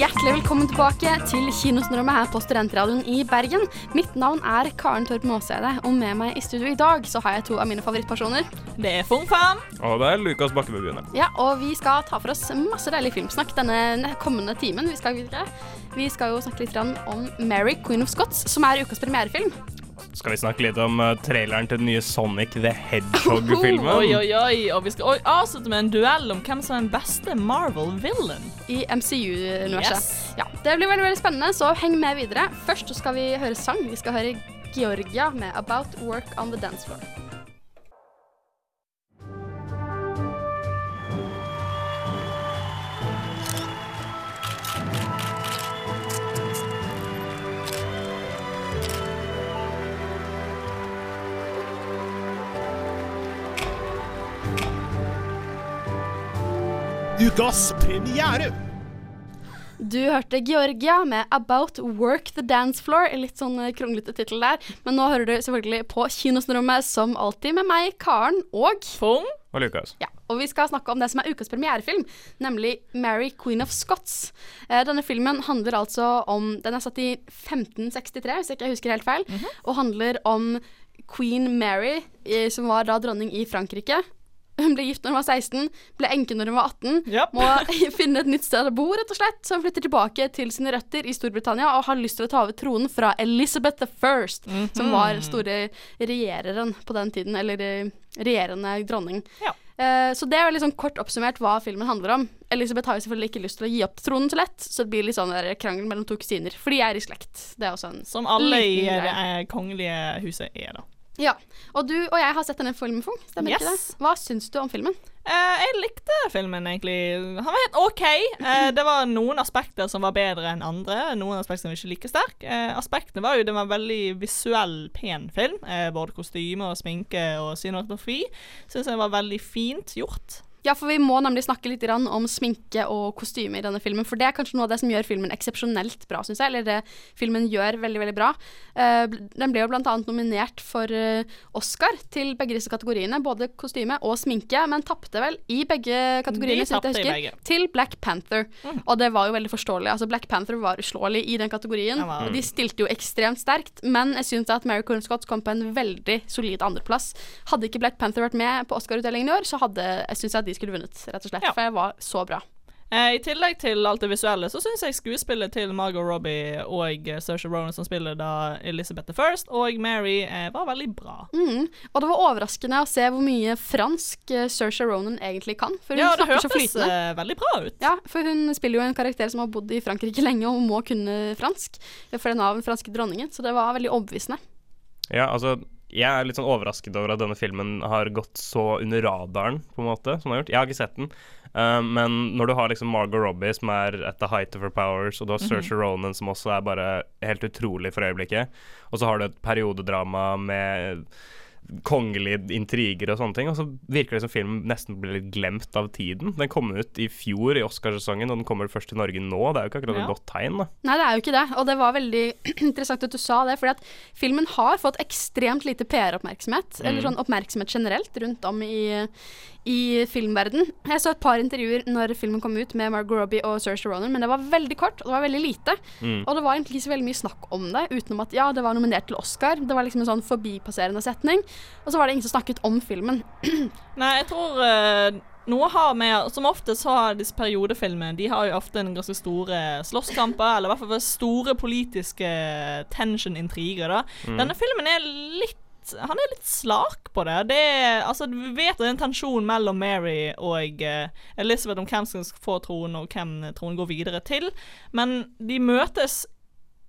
Hjertelig velkommen tilbake til Kinosnormet her på Studentradioen i Bergen. Mitt navn er Karen Torp Maaseide, og med meg i studio i dag så har jeg to av mine favorittpersoner. Det er Fung Fam. Og det er Lukas Bakkebø Bjørne. Ja, og vi skal ta for oss masse deilig filmsnakk denne kommende timen. Vi skal, videre. vi skal jo snakke litt om Mary, Queen of Scots, som er ukas premierefilm. Skal vi snakke litt om uh, traileren til den nye Sonic the Hedgehog-filmen? Oi, oi, oi. Og vi skal avslutte med en duell om hvem som er den beste Marvel-villain. I MCU-universet. Yes. Ja, det blir veldig veldig spennende, så heng med videre. Først skal vi høre sang. Vi skal høre Georgia med 'About Work on the Dance Floor'. Ukas premiere! Du hørte Georgia med 'About Work the Dance Floor'. En litt sånn eh, kronglete tittel der. Men nå hører du selvfølgelig på Kinosrommet som alltid med meg, Karen, og Fung. Og Lukas. ja, og vi skal snakke om det som er ukas premierefilm, nemlig 'Mary Queen of Scots'. Eh, denne filmen handler altså om Den er satt i 1563, hvis jeg ikke husker helt feil, og handler om queen Mary, som var da dronning i Frankrike. Hun ble gift når hun var 16, ble enke når hun var 18. Yep. Må finne et nytt sted å bo, rett og slett. Så hun flytter tilbake til sine røtter i Storbritannia og har lyst til å ta over tronen fra Elizabeth I, som var store regjereren på den tiden, eller eh, regjerende dronning. Ja. Eh, så det er veldig sånn kort oppsummert hva filmen handler om. Elisabeth har jo selvfølgelig ikke lyst til å gi opp tronen så lett, så det blir litt sånn krangel mellom to kusiner. For de er i slekt. Det også en Som alle i det eh, kongelige huset er, da. Ja. Og du og jeg har sett denne filmen, Fung. Stemmer ikke det? Hva syns du om filmen? Uh, jeg likte filmen, egentlig. Han var helt OK. Uh, det var noen aspekter som var bedre enn andre. Noen aspekter som var ikke like sterk. Uh, aspektene var jo det var en veldig visuell, pen film. Både kostyme og sminke og scenografi. Syns jeg var veldig fint gjort. Ja, for vi må nemlig snakke litt om sminke og kostyme i denne filmen. For det er kanskje noe av det som gjør filmen eksepsjonelt bra, syns jeg. Eller det filmen gjør veldig, veldig bra. Eh, den ble jo annet nominert for eh, Oscar til begge disse kategoriene. Både kostyme og sminke, men tapte vel i begge kategoriene, så vidt jeg husker, til Black Panther. Og det var jo veldig forståelig. Altså, Black Panther var uslåelig i den kategorien. Var- og De stilte jo ekstremt sterkt, men jeg syns at Mary Corn Scott kom på en veldig solid andreplass. Hadde ikke Black Panther vært med på Oscar-utdelingen i år, så hadde jeg syns at de skulle vunnet, rett og slett. Ja. For det var så bra. Eh, I tillegg til alt det visuelle, så syns jeg skuespillet til Margot Robbie og Saoirse Ronan, som spiller da Elizabeth the First, og Mary, eh, var veldig bra. Mm. Og det var overraskende å se hvor mye fransk uh, Saoirse Ronan egentlig kan. For hun Ja, det snakker så flytende. eh, veldig bra ut. Ja, for hun spiller jo en karakter som har bodd i Frankrike lenge og må kunne fransk. For den av den franske dronningen, så det var veldig overbevisende. Ja, altså jeg er litt sånn overrasket over at denne filmen har gått så under radaren, på en måte, som den har gjort. Jeg har ikke sett den. Uh, men når du har liksom Margot Robbie, som er at the height of her powers, og du har Saoirse Ronan, som også er bare helt utrolig for øyeblikket, og så har du et periodedrama med kongelige intriger og sånne ting, og så virker det som filmen nesten blir litt glemt av tiden. Den kom ut i fjor i Oscarsesongen, og den kommer først til Norge nå. Det er jo ikke akkurat Ja. et godt tegn, da. Nei, det er jo ikke det, og det var veldig interessant at du sa det, fordi at filmen har fått ekstremt lite PR-oppmerksomhet, eller sånn oppmerksomhet generelt rundt om i, i filmverden. Jeg så et par intervjuer når filmen kom ut med Margot Robbie og Saoirse Ronan, men det var veldig kort, og det var veldig lite. Og det var egentlig ikke så veldig mye snakk om det, utenom at ja, det var nominert til Oscar. Det var liksom en sånn forbipasserende setning, og så var det ingen som snakket om filmen. Nei, jeg tror uh, noe har med Som ofte så har disse periodefilmene De har jo ofte en ganske store slåsskamper, eller i hvert fall store politiske tension-intriger. da. Denne filmen er litt han er litt slak på det. det er, altså, vi vet det er en tensjon mellom Mary og uh, Elizabeth om hvem som skal få tronen, og hvem tronen går videre til. Men de møtes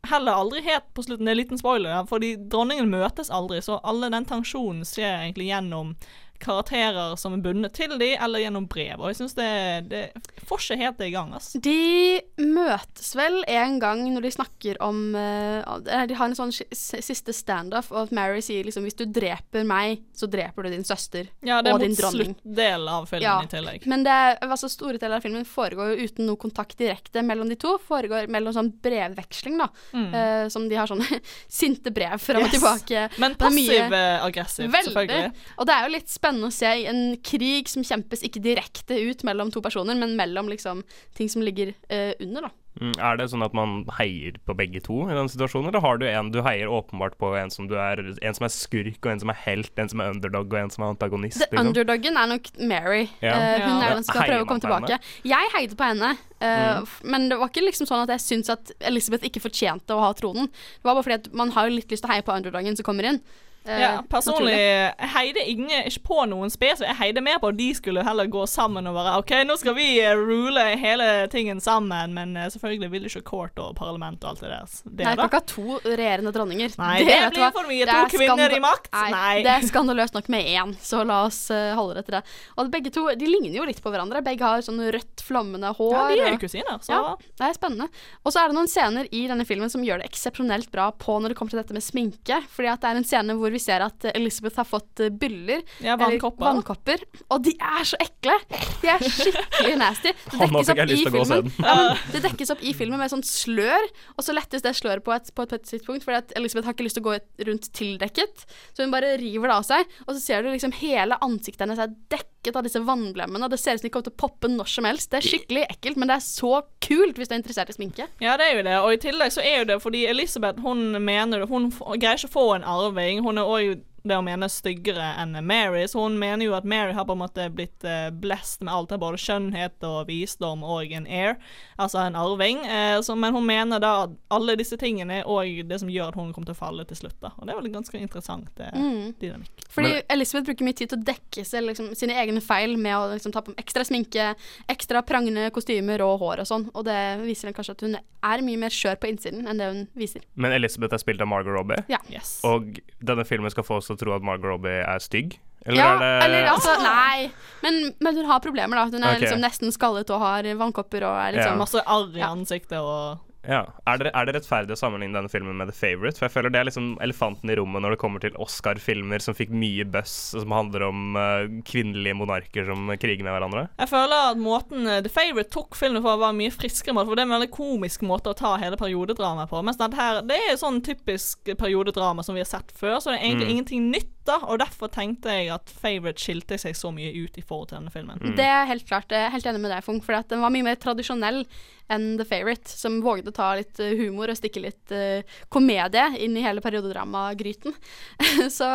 heller aldri helt på slutten. Det er en liten spoiler, fordi dronningen møtes aldri, så alle den tensjonen skjer egentlig gjennom karakterer som er bundet til de, eller gjennom brev. Og jeg syns det, det får ikke helt det i gang. ass. De møtes vel en gang når de snakker om eh, eh, De har en sånn siste standoff, og at Mary sier liksom hvis du dreper meg, så dreper du din søster Ja, det er og din mot dronning. sluttdelen av filmen Ja, i tillegg. Men det, er- altså store deler av filmen foregår jo uten noe kontakt direkte mellom de to. Foregår mellom sånn brevveksling, da. eh, som de har sånne sinte brev fram og Mm. Yes. tilbake. Men Det er mye- passiv-aggressivt, selvfølgelig. Og det er jo litt spennende å se en krig som kjempes ikke direkte ut mellom to personer, men mellom liksom ting som ligger uh, under, da. Mm, Er det sånn at man heier på begge to i den situasjonen, eller har du en du heier åpenbart på en som, du er, en som er skurk, og en som er helt, en som er underdog, og en som er antagonist? Liksom? underdoggen er nok Mary. Ja. Uh, hun Ja. er den som skal Heier prøve å komme tilbake. Jeg heide på henne, uh, mm. men det var ikke liksom sånn at jeg syntes at Elizabeth ikke fortjente å ha tronen. Det var bare fordi at man har litt lyst til å heie på underdoggen som kommer inn. Eh, Ja, personlig naturlig. heide ingen, ikke på noen spesifikt. Jeg heide mer på at de skulle heller gå sammen og være OK, nå skal vi eh, rule hele tingen sammen, men eh, selvfølgelig vil ikke court og parlament og alt det der. Det Nei, ikke ha to regjerende dronninger. Nei, det det blir for mye. To er kvinner i makt. Nei, Nei. det er skandaløst nok med én, så la oss holde det til det. Og begge to de ligner jo litt på hverandre. Begge har sånn rødt, flammende hår. Ja, de er jo kusiner, så Ja, det er spennende. Og så er det noen scener i denne filmen som gjør det eksepsjonelt bra på når det kommer til dette med sminke. Fordi at det er en scene hvor vi ser at Elizabeth har fått eh, byller. Ja, eller vannkopper. vannkopper. Og de er så ekle! De er skikkelig nasty. Dekkes opp i filmen. Ja, det dekkes opp i filmen med sånn slør, og så lettes det sløret på et, på et tidspunkt, fordi at Elizabeth har ikke lyst til å gå rundt tildekket, så hun bare river det av seg, og så ser du liksom hele ansiktet hennes er dekket av disse vannblemmene, det ser ut som de kommer til å poppe når som helst. Det er skikkelig ekkelt, men det er så kult hvis du er interessert i sminke. Ja, det er jo det. Og i tillegg så er jo det fordi Elisabeth hun mener Hun greier ikke å få en arving. Hun er òg det å mene styggere enn Mary, så hun mener jo at Mary har på en måte blitt eh, blessed med alt av både skjønnhet og visdom og en heir, altså en arving. Eh, så, men hun mener da at alle disse tingene er òg det som gjør at hun kommer til å falle til slutt. da. Og det er vel en ganske interessant eh, dynamikk. Fordi Elisabeth bruker mye tid til å dekke seg, liksom, sine egne feil med å liksom, ta på ekstra sminke, ekstra prangende kostymer og hår og sånn, og det viser vel kanskje at hun er mye mer skjør på innsiden enn det hun viser. Men Elisabeth er spilt av Margot Robbie, Ja. Yes. og denne filmen skal få oss å tro at Margot Robbie er stygg? Eller ja, er det eller altså, nei. Men, men hun har problemer, da. Hun er okay. liksom nesten skallet og har vannkopper og er Ja. liksom Masse arr i ansiktet og Ja. Er det, er det rettferdig å sammenligne denne filmen med The Favourite? For jeg føler det er liksom elefanten i rommet når det kommer til Oscar-filmer som fikk mye buzz, som handler om uh, kvinnelige monarker som kriger med hverandre. Jeg føler at måten eh, The Favourite tok filmen for var mye friskere måte, for det er en veldig komisk måte å ta hele periodedramaet på. Mens dette her, det er sånn typisk periodedrama som vi har sett før, så det er egentlig ingenting nytt, da. Og derfor tenkte jeg at Favourite skilte seg så mye ut i forhold til denne filmen. Mm. Det er helt klart. Jeg er helt enig med deg, Funk, for den var mye mer tradisjonell enn The Favourite, som vågde å ta litt eh, humor og stikke litt uh, komedie inn i hele periodedrama-gryten. så,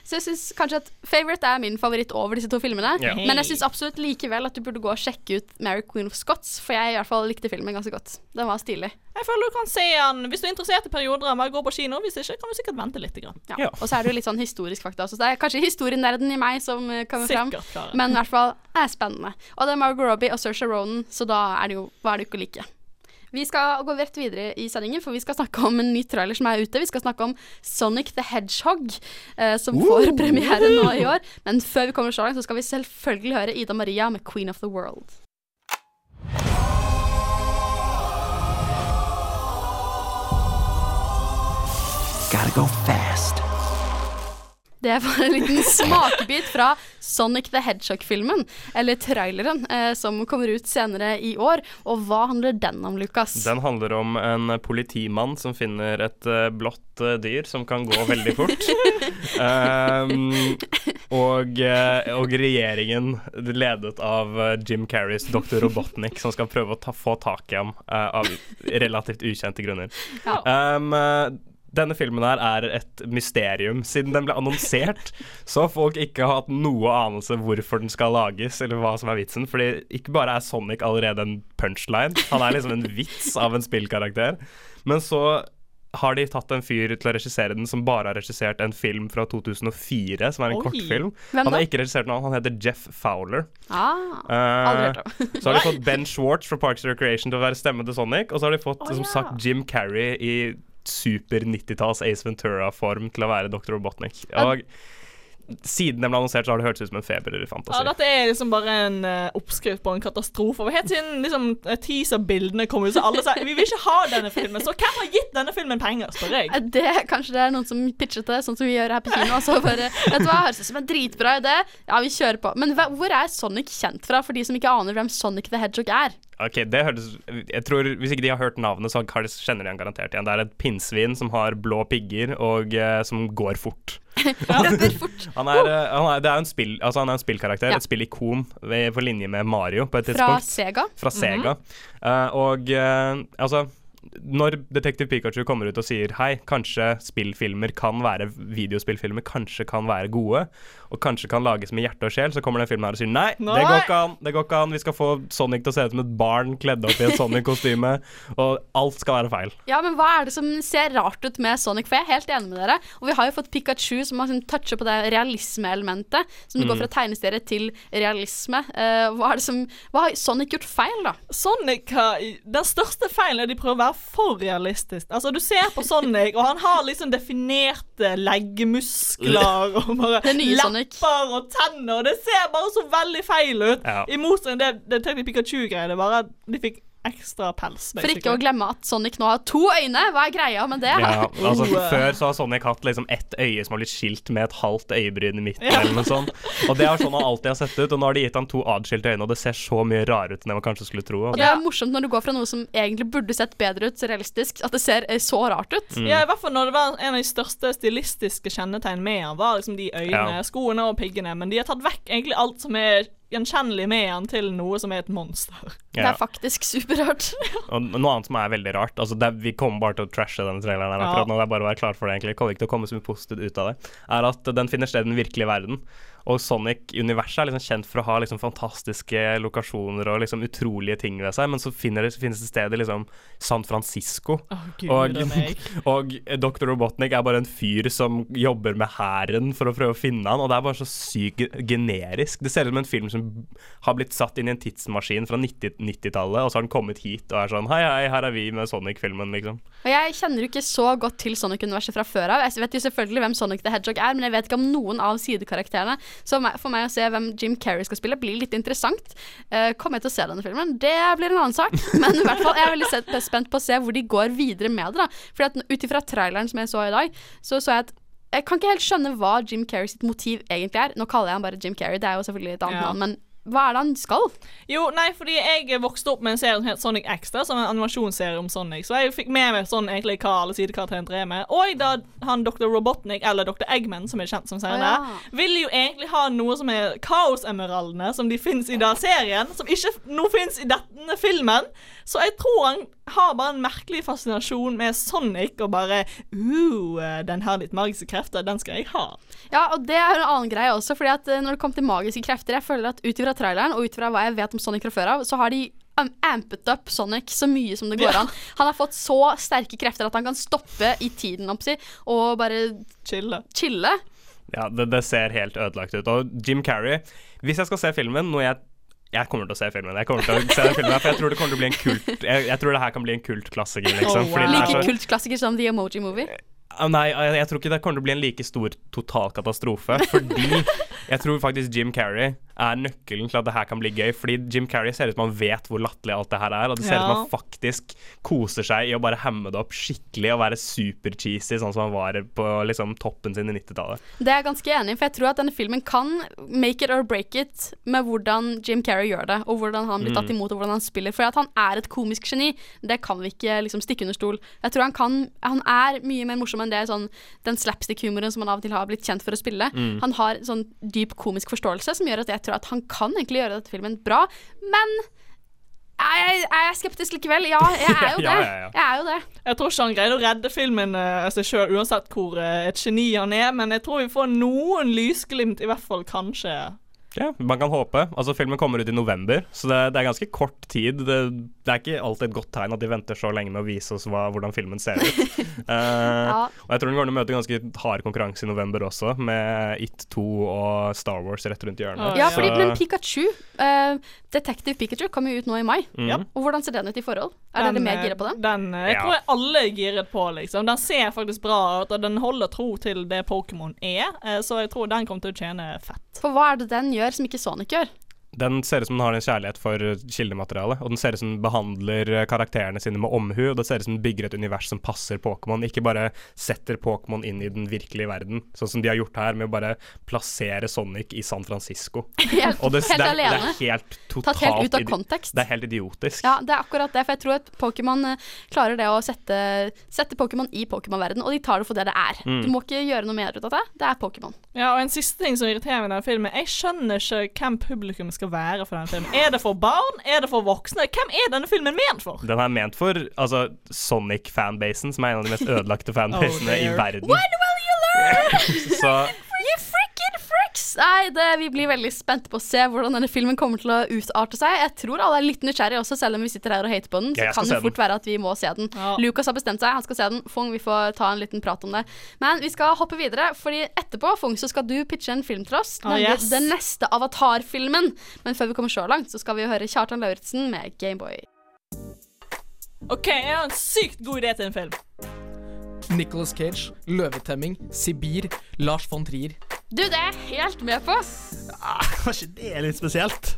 så jeg syns kanskje at Favourite er min favoritt over disse to filmene. Ja. Men jeg syns absolutt likevel at du burde gå og sjekke ut Mary Queen of Scots, for jeg i hvert fall likte filmen ganske godt. Den var stilig. Jeg føler du kan se den Hvis du er interessert i periodedrama, gå på kino. Hvis ikke, kan du sikkert vente litt. Grann. Ja. Ja. Og så er det jo litt sånn historisk fakta også. Så det er kanskje historienerden i meg som eh, kommer fram. Men i hvert fall er spennende. Og det er Margot Robbie og Saoirse Ronan, så da er det jo hva er det ikke å like. Vi skal gå rett videre i sendingen, for vi skal snakke om en ny trailer som er ute. Vi skal snakke om Sonic the Hedgehog, eh, som får premiere nå i år. Men før vi kommer så langt, så skal vi selvfølgelig høre Ida Maria med 'Queen of the World'. Gotta go fast. Det var en liten smakebit fra Sonic the Hedgehog-filmen, eller traileren, eh, som kommer ut senere i år. Og hva handler den om, Lukas? Den handler om en politimann som finner et eh, blått eh, dyr som kan gå veldig fort. um, og, eh, og regjeringen, ledet av eh, Jim Carreys Dr. Robotnik, som skal prøve å ta, få tak i ham eh, av relativt ukjente grunner. Ja. Um, denne filmen her er et mysterium. Siden den ble annonsert, så har folk ikke hatt noe anelse hvorfor den skal lages, eller hva som er vitsen. Fordi ikke bare er Sonic allerede en punchline, han er liksom en vits av en spillkarakter. Men så har de tatt en fyr til å regissere den som bare har regissert en film fra 2004, som er en Oi. kortfilm. Han har ikke regissert noe, han heter Jeff Fowler. Ah, uh, så har de fått Ben Schwartz fra Parks and Recreation til å være stemme til Sonic, og så har de fått oh, som ja. sagt Jim Carrey i super 90-talls Ace Ventura-form til å være Dr. Robotnik. Og Siden den ble annonsert, så har det hørtes ut som en feberelefant. Ja, dette er liksom bare en uh, oppskrift på en katastrofe. Og Helt siden liksom, eh, teaser-bildene kom ut, så alle sa vi vil ikke ha denne filmen. Så hvem har gitt denne filmen penger, spør jeg. Eh, Det, kanskje det er noen som pitchet det, sånn som vi gjør her på kino. Og så bare, vet du hva, høres ut som en dritbra idé. Ja, vi kjører på. Men hva, hvor er Sonic kjent fra, for de som ikke aner hvem Sonic the Hedgehog er? Ok, det hørtes Jeg tror Hvis ikke de har hørt navnet, så kjenner de han garantert igjen. Det er et pinnsvin som har blå pigger og uh, som går fort. Han er, eh, han er, det er en, spill, altså han er en spillkarakter, Ja. et spillikon på linje med Mario på et Fra. Sega. Fra Sega. Eh, og eh, altså når Detektiv Pikachu kommer ut og sier hei, kanskje spillfilmer kan være videospillfilmer, kanskje kan være gode, og kanskje kan lages med hjerte og sjel, så kommer den filmen her og sier nei, Nei! det går ikke an, det går ikke an, vi skal få Sonic til å se ut som et barn kledd opp i et Sonic-kostyme, og alt skal være feil. Ja, men hva er det som ser rart ut med Sonic? For jeg er helt enig med dere. Og vi har jo fått Pikachu som har sånn toucher på det realisme-elementet. Som mm. går fra tegneserie til realisme. Uh, hva, er det som, hva har Sonic gjort feil, da? Sonic har Den største feilen er de prøver å være for realistisk. Altså, du ser på Sonic, og han har liksom definerte leggmuskler og bare Sonic. lepper og tenner, og det ser bare så veldig feil ut. Ja. I motsetning til det det Pikachu-greiene, bare at de fikk ekstra pels. For ikke å glemme at Sonic nå har to øyne. Hva er greia med det? Ja, altså Oh. Før så har Sonic hatt liksom ett øye som har blitt skilt med et halvt øyebryn i midten, eller noe sånt. Og det er sånn han alltid har sett ut, og nå har de gitt han to adskilte øyne, og det ser så mye rarere ut enn jeg man kanskje skulle tro. Og Altså. det er morsomt når du går fra noe som egentlig burde sett bedre ut, realistisk, at det ser eh, så rart ut. Mm. Ja, i hvert fall når det var en av de største stilistiske kjennetegn med han, var liksom de øynene, Ja. skoene og piggene, men de har tatt vekk egentlig alt som er gjenkjennelig med han til noe som er et monster. Det er faktisk superrart. Og noe annet som er veldig rart altså det, er- Vi kommer bare til å trashe denne traileren her akkurat Ja. nå. Det er bare å være klar for det, egentlig. Det kommer ikke til å komme så mye positivt ut av det. Er at den finner sted i den virkelige verden. Og Sonic-universet er liksom kjent for å ha liksom fantastiske lokasjoner og liksom utrolige ting ved seg, men så, finner det, så finnes det stedet liksom San Francisco. Oh, gud Og, og Dr. Robotnik er bare en fyr som jobber med hæren for å prøve å finne han, og det er bare så sykt generisk. Det ser ut som en film som har blitt satt inn i en tidsmaskin fra 90 90-tallet, og så har den kommet hit og er sånn Hei, hei, her er vi med Sonic-filmen, liksom. Og jeg kjenner jo ikke så godt til Sonic-universet fra før av. Jeg vet jo selvfølgelig hvem Sonic the Hedgehog er, men jeg vet ikke om noen av sidekarakterene. Så for meg å se hvem Jim Carrey skal spille, blir litt interessant. Eh, kommer jeg til å se denne filmen? Det blir en annen sak. Men i hvert fall, jeg er veldig spent på å se hvor de går videre med det. da. For at ut ifra traileren som jeg så i dag, så så jeg at jeg kan ikke helt skjønne hva Jim Carrey sitt motiv egentlig er. Nå kaller jeg han bare Jim Carrey, det er jo selvfølgelig et annet Ja. navn, men hva er det han skal? Jo, nei, fordi jeg vokste opp med en serie som het Sonic Extra, som er en animasjonsserie om Sonic. Så jeg fikk med meg sånn egentlig hva alle sidekarakterene drev med. Og da han Dr. Robotnik, eller Dr. Eggman, som er kjent som senere, ah, ja. vil jo egentlig ha noe som er Kaos-emeraldene, som de fins i da serien, som ikke nå fins i denne filmen. Så jeg tror han har bare en merkelig fascinasjon med Sonic, og bare uh, den har litt magiske krefter, den skal jeg ha. Ja, og det er en annen greie også, fordi at eh, når det kommer til magiske krefter Jeg føler at ut ifra traileren og ut ifra hva jeg vet om Sonic fra før av, så har de um, ampet up Sonic så mye som det går Ja. an. Han har fått så sterke krefter at han kan stoppe i tiden oppsi, og bare Chille. chille. Ja, det, det ser helt ødelagt ut. Og Jim Carrey Hvis jeg skal se filmen, noe jeg jeg kommer til å se filmen. Jeg kommer til å se den filmen For jeg tror det kommer til å bli en kult Jeg, jeg tror det her kan bli en kultklassiker, liksom. Oh, wow. Like så- kultklassiker som The Emoji Movie. Ah, Nei, jeg, jeg tror ikke det kommer til å bli en like stor totalkatastrofe. Fordi jeg tror faktisk Jim Carrey er nøkkelen til at det her kan bli gøy. Fordi Jim Carrey ser ut som han vet hvor latterlig alt det her er. Og det ser ut som han faktisk koser seg i å bare hemme det opp skikkelig og være super-cheesy, sånn som han var på liksom toppen sin i 90-tallet. Det er jeg ganske enig i, for jeg tror at denne filmen kan make it or break it med hvordan Jim Carrey gjør det, og hvordan han blir tatt Mm. imot, og hvordan han spiller. For at han er et komisk geni, det kan vi ikke liksom stikke under stol. Jeg tror han kan Han er mye mer morsom enn det sånn den slapstick-humoren som han av og til har blitt kjent for å spille. Mm. Han har sånn dyp komisk forståelse som gjør at jeg tror at han kan egentlig gjøre dette filmen bra, men jeg, er skeptisk likevel? Ja, jeg er jo det. Ja, ja, ja. Jeg er jo det. Jeg tror ikke han greide å redde filmen uh, seg sjøl, uansett hvor eh, et geni han er, men jeg tror vi får noen lysglimt, i hvert fall kanskje. Ja, man kan håpe. Altså, filmen kommer ut i november, så det, det er ganske kort tid. Det, det er ikke alltid et godt tegn at de venter så lenge med å vise oss hva, hvordan filmen ser ut. uh, Ja. Og jeg tror den kommer til å møte ganske hard konkurranse i november også, med It 2 og Star Wars rett rundt hjørnet. Ja, Så- fordi men Pikachu, uh, Detective Pikachu, kommer jo ut nå i mai. Mm. Og hvordan ser den ut i forhold? Er den, dere mer gira på den? Den, eh, jeg Ja. tror jeg alle er giret på, liksom. Den ser faktisk bra ut, og den holder tro til det Pokémon er, eh, så jeg tror den kommer til å tjene fett. For hva er det den gjør som ikke Sonic gjør? Den ser ut som den har en kjærlighet for kildematerialet. kildemateriale, og den ser ut som den behandler eh, karakterene sine med omhu, og det ser ut som den bygger et univers som passer Pokémon, ikke bare setter Pokémon inn i den virkelige verden, sånn som de har gjort her med å bare plassere Sonic i San Francisco. Helt, Og det, helt det, alene. det er helt totalt Tatt helt ut av kontekst. Det er helt idiotisk. Ja, det er akkurat det, for jeg tror at Pokémon eh, klarer det å sette, sette Pokémon i Pokémon-verden, og de tar det for det det er. Mm. Du må ikke gjøre noe mer ut av det. Det er Pokémon. Ja, og en siste ting som irriterer meg i denne filmen, jeg skjønner ikke hvem publikum skal være for denne filmen. Er det for barn? Er det for voksne? Hvem er denne filmen ment for? Den er ment for altså, Sonic-fanbasen, som er en av de mest ødelagte fanbasene i verden. When will you learn? Så You freaking freaks! Nei, det, vi blir veldig spente på å se hvordan denne filmen kommer til å utarte seg. Jeg tror alle er litt nysgjerrige også, selv om vi sitter her og hater på den. Så Ja, kan det fort være at vi må se den. Ja. Lucas har bestemt seg, han skal se den. Fung, vi får ta en liten prat om det. Men vi skal hoppe videre, fordi etterpå, Fung, så skal du pitche en film til oss. Nemlig oh, yes. den neste Avatar-filmen. Men før vi kommer så langt, så skal vi høre Kjartan Lauritzen med Gameboy. OK, jeg har en sykt god idé til en film. Nicholas Cage, Løvetemming, Sibir, Lars von Trier. Du, det er jeg helt med på. Var ikke det litt spesielt?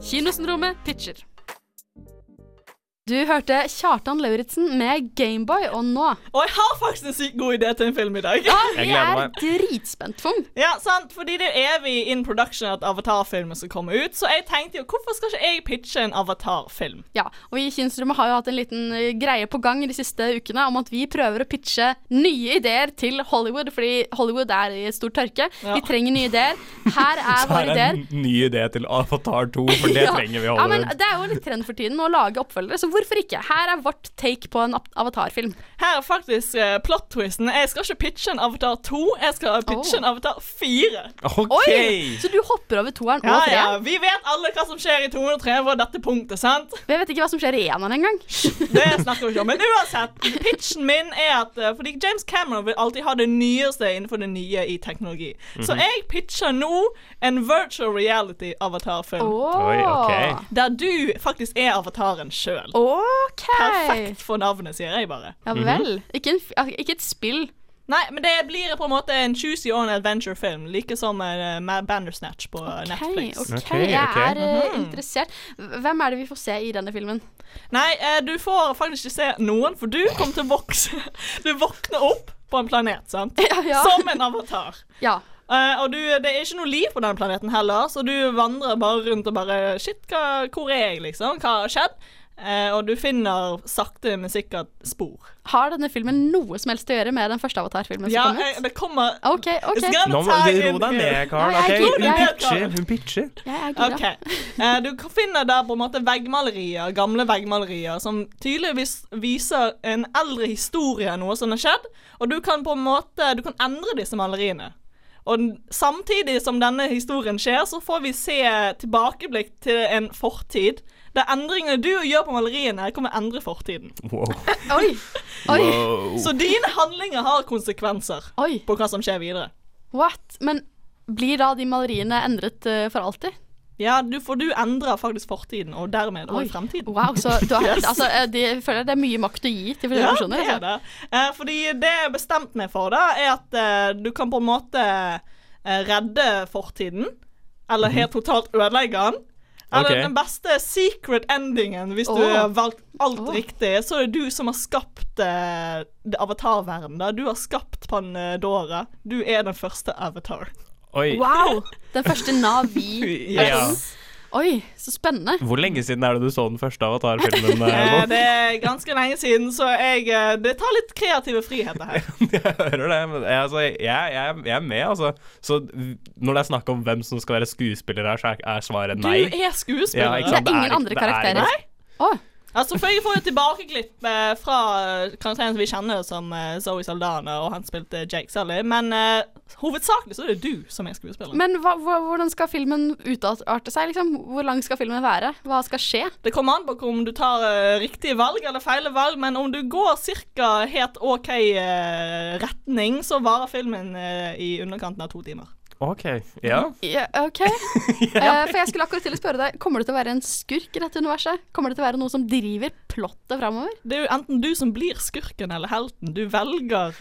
Kinosyndromet pitcher. Du hørte Kjartan Lauritzen med Gameboy, og nå Og jeg har faktisk en sykt god idé til en film i dag. Ja, Jeg vi er dritspent, Fung. Ja, sant, fordi det er evig in production at Avatar-filmen skal komme ut, så jeg tenkte jo, hvorfor skal ikke jeg pitche en Avatar-film? Ja, og vi i Kinosyndromet har jo hatt en liten eh, greie på gang de siste ukene om at vi prøver å pitche nye ideer til Hollywood, fordi Hollywood er i stor tørke. Ja. Vi trenger nye ideer. Her er Så her er ideer. en ny idé til Avatar 2, for det Ja. trenger vi i Ja, men Det er jo litt trend for tiden å lage oppfølgere, så hvorfor ikke? Her er vårt take på en avatarfilm. Her er faktisk uh, plot-twisten. Jeg skal ikke pitche en Avatar 2, jeg skal pitche Oh. en Avatar 4. Okay. Oi! Så du hopper over toeren Ja, og ja, treeren? vi vet alle hva som skjer i 203 på dette punktet, sant? Jeg vet ikke hva som skjer i eneren engang. Det snakker vi ikke om. Men uansett, pitchen min er at uh, Fordi James Cameron vil alltid ha det nyeste innenfor det nye i teknologi. Så Mhm. jeg pitcher nå en virtual reality-avatarfilm. Oh. Oi, ok. Der du faktisk er avataren sjøl. OK. Perfekt for navnet, sier jeg bare. Ja vel. Ikke, en, altså, ikke et spill. Nei, men det blir på en måte en choosy on adventure-film, like som uh, Bandersnatch på okay, Netflix. ok, Ok, jeg er eh, Mhm. interessert. Hvem er det vi får se i denne filmen? Nei, uh, du får faktisk ikke se noen, for du kommer til å vokse Du våkner opp på en planet, sant? Ja, ja. Som en avatar. Ja. Uh, og du, det er ikke noe liv på den planeten heller, så du vandrer bare rundt og bare Shit, hva, hvor er jeg, liksom? Hva har skjedd? Eh, og du finner sakte, men sikkert spor. Har denne filmen noe som helst å gjøre med den første avatarfilmen som Ja, kom ut? Ja, det kommer OK, OK. Nå må du ro deg ned, Karl. Nei, jeg ok? er Hun pitcher. Hun pitcher. Jeg er gira. OK. Eh, du finner der på en måte veggmalerier, gamle veggmalerier, som tydeligvis viser en eldre historie av noe som har skjedd, og du kan på en måte Du kan endre disse maleriene. Og samtidig som denne historien skjer, så får vi se tilbakeblikk til en fortid. Der endringene du gjør på maleriene, kommer endre fortiden. Wow. Oi. Oi. wow. Så dine handlinger har konsekvenser Oi. på hva som skjer videre. What? Men blir da de maleriene endret uh, for alltid? Ja, du, for du endrer faktisk fortiden, og dermed Oi. også fremtiden. Wow, så du har, Yes. altså, eh, de, jeg føler det er mye makt å gi til forskjellige Ja, personer. det er Altså. det. Eh, fordi det jeg bestemte meg for, da, er at eh, du kan på en måte eh, redde fortiden. Eller helt totalt ødelegge den. Eller okay. den beste secret endingen, hvis du har valgt alt oh. riktig. Så er det du som har skapt eh, avatarverdenen. da. Du har skapt Pandora. Du er den første avatar. Oi. Wow! Den første Navi. Ja. Oi, så spennende. Hvor lenge siden er det du så den første Avatar-filmen? Eh, det er ganske lenge siden, så jeg, eh, det tar litt kreative friheter her. Jeg hører det, men jeg, altså, jeg, jeg, jeg er med, altså. Så når det er snakk om hvem som skal være skuespiller her, så er, svaret nei. Du er skuespiller. Ja, Det er ingen andre det er karakterer. Nei. Å, Altså, for Jeg får jo tilbakeklipp eh, fra eh, karakteren som vi kjenner som eh, Zoe Saldana, og han spilte Jake Sully, men eh, hovedsakelig så er det du som er skuespiller. Men hva, hva, hvordan skal filmen utarte seg? Liksom? Hvor lang skal filmen være? Hva skal skje? Det kommer an på om du tar eh, riktige valg eller feile valg, men om du går ca. helt OK eh, retning, så varer filmen eh, i underkanten av to timer. OK. Ja. Ja, OK. Eh, for jeg skulle akkurat til å spørre deg Kommer det til å være en skurk i dette universet? Kommer det til å være noe som driver plottet framover? Det er jo enten du som blir skurken eller helten. Du velger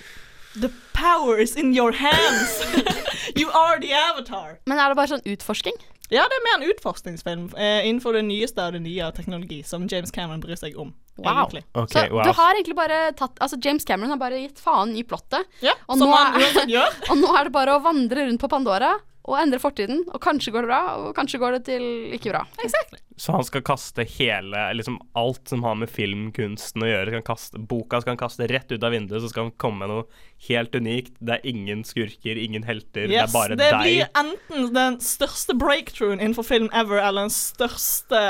The power is in your hands. you are the avatar. Men er det bare sånn utforsking? Ja, det er mer en utforskningsfilm eh, innenfor det nyeste av det nye av teknologi som James Cameron bryr seg om. Wow. Okay, Så wow. du har egentlig bare tatt Altså, James Cameron har bare gitt faen i plottet. Ja, Og som nå han er- gjør. Og nå er det bare å vandre rundt på Pandora og endre fortiden. Og kanskje går det bra, og kanskje går det til ikke bra. Så han skal kaste hele Liksom alt som har med filmkunsten å gjøre. Skal kaste, boka skal han kaste rett ut av vinduet, så skal han komme med noe helt unikt. Det er ingen skurker, ingen helter. det er bare det deg. blir enten den største breakthroughen innenfor film ever, eller den største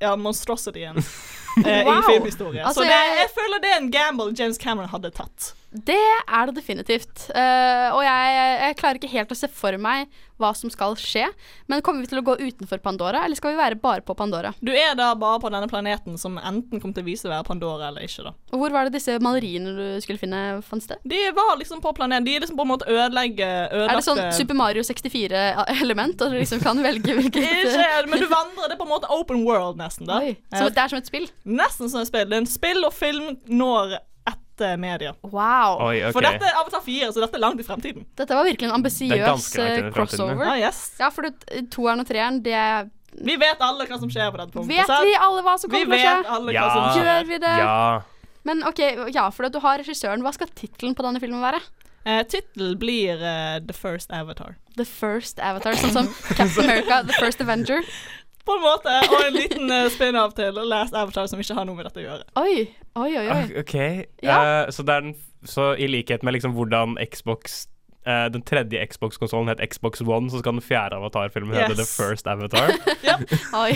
ja, monstrosityen eh, Wow. i filmhistorie. Altså, Så det, jeg- jeg føler det er en gamble James Cameron hadde tatt. Det er det definitivt. Uh, og jeg, jeg klarer ikke helt å se for meg hva som skal skje. Men kommer vi til å gå utenfor Pandora, eller skal vi være bare på Pandora? Du er da bare på denne planeten som enten kommer til å vise seg å være Pandora eller ikke. da. Og hvor var det disse maleriene du skulle finne, fant sted? De var liksom på planeten. De er liksom på en måte ødelegge Er det sånn Super Mario 64-element, og du liksom kan velge hvilket Ikke, men du vandrer. Det er på en måte open world, nesten. da. Oi, så det er som et spill? Nesten som et spill. Det er en spill og film når etter media. Wow. Oi, okay. For dette er Avatar 4, så dette er langt i fremtiden. Dette var virkelig en ambisiøs eh, crossover. Ah, yes. Ja, for det, toeren og treeren, det er Vi vet alle hva som skjer på dette punktet. Vet vi alle hva som kommer til å vet skje? alle Ja. hva som skjer. Gjør vi det? Ja. Men OK, ja, for du har regissøren. Hva skal tittelen på denne filmen være? Eh, Tittel blir uh, The First Avatar. The First Avatar, sånn som Captain America, The First Avenger. På en måte. Og en liten uh, spin-off til Last Avatar som ikke har noe med dette å gjøre. Oi, oi, oi. oi. Ok. Ja. uh, så, det er den, så i likhet med liksom hvordan Xbox uh, den tredje Xbox-konsollen het Xbox One, så skal den fjerde Avatar-filmen hete The First Avatar. Oi,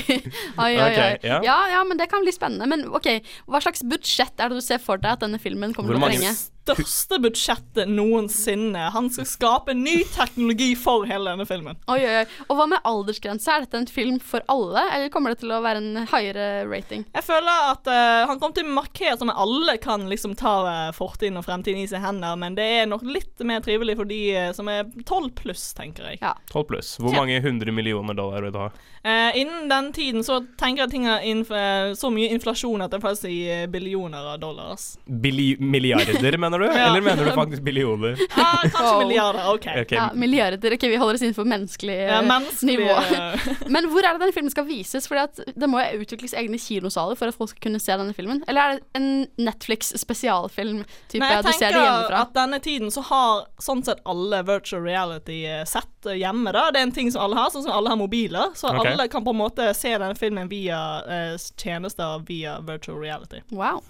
oi, oi. Ok, oi. ja. Ja, ja, men det kan bli spennende. Men OK, hva slags budsjett er det du ser for deg at denne filmen kommer Hvor til å trenge? Største budsjettet noensinne. Han skal skape ny teknologi for hele denne filmen. Oi, oi, oi. Og hva med aldersgrense? Er dette en film for alle, eller kommer det til å være en høyere rating? Jeg føler at uh, han kommer til å markere som alle kan liksom ta uh, fortiden og fremtiden i sine hender, men det er nok litt mer trivelig for de eh, som er 12 pluss, tenker jeg. Ja. 12 pluss. Hvor mange hundre millioner dollar vil du ha? Eh, innen den tiden så tenker jeg ting er eh, så mye inflasjon at det er faktisk i eh, billioner av dollars. Bili milliarder, mener du? Ja. Eller mener du faktisk billioner? Ah, kanskje milliarder. OK. okay. Ja, milliarder. Ok, vi holder oss innenfor menneskelig Ja, eh, menneskelig nivå. eh, Men hvor er det denne filmen skal vises? Fordi at Det må jo utvikles egne kinosaler for at folk skal kunne se denne filmen? Eller er det en Netflix-spesialfilm? Type Nei, jeg du ser det tenker at denne tiden så har sånn sett alle virtual reality eh, sett hjemme. da Det er en ting som alle har, sånn som alle har mobiler. Så okay. alle kan på en måte se denne filmen via eh, tjenester via virtual reality. Wow.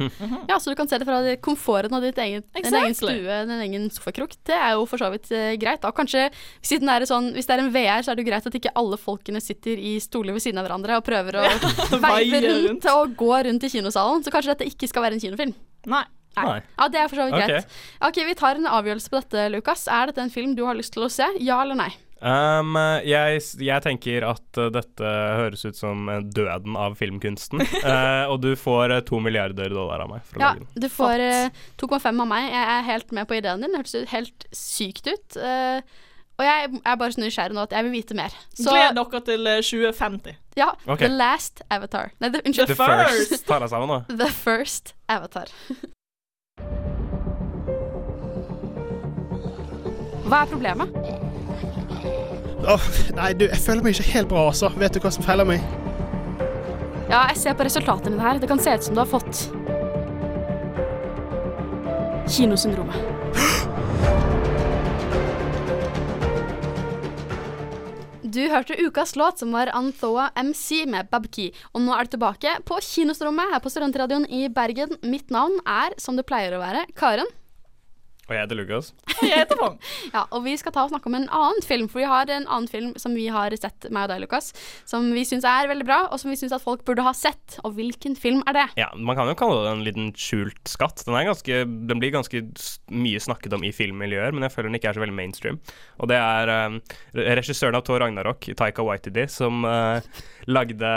Ja, Så du kan se det fra komforten av ditt eget, din egen stue, en egen sofakrok. Det er jo for så vidt eh, greit. Da kanskje siden det er sånn, Hvis det er en VR, så er det jo greit at ikke alle folkene sitter i stoler ved siden av hverandre og prøver å veive rundt rundt. og gå rundt i kinosalen. Så kanskje dette ikke skal være en kinofilm. Nei. Nei. Ja, det er for så vidt okay. greit. Ok, Vi tar en avgjørelse på dette, Lukas. Er dette en film du har lyst til å se? Ja eller nei? Um, jeg, jeg tenker at uh, dette høres ut som uh, døden av filmkunsten. Uh, og du får uh, to milliarder dollar av meg Ja, du får uh, 2,5 av meg. Jeg er helt med på ideen din. Det hørtes helt sykt ut. Uh, og jeg er bare så nysgjerrig nå at jeg vil vite mer. Så Gled dere til eh, 2050. ja, Okay. The Last Avatar. Nei, the, unnskyld. The first. Ta deg sammen nå. The First Avatar. Hva er problemet? Åh, nei, du, jeg føler meg ikke helt bra, altså. Vet du hva som feiler meg? Ja, jeg ser på resultatene dine her. Det kan se ut som du har fått Kinosyndromet. Du hørte ukas låt, som var Anthoa MC med Babki. Og nå er du tilbake på Kinostrommet her på Studentradioen i Bergen. Mitt navn er, som det pleier å være, Karen. Og jeg heter Lukas. Og jeg heter Fong. Ja, og vi skal ta og snakke om en annen film, for vi har en annen film som vi har sett, meg og deg, Lukas, som vi syns er veldig bra, og som vi syns at folk burde ha sett. Og hvilken film er det? Ja, Man kan jo kalle det en liten skjult skatt. Den, er ganske, den blir ganske mye snakket om i filmmiljøer, men jeg føler den ikke er så veldig mainstream. Og det er eh, regissøren av Thor Ragnarok, Taika Waititi, som uh, lagde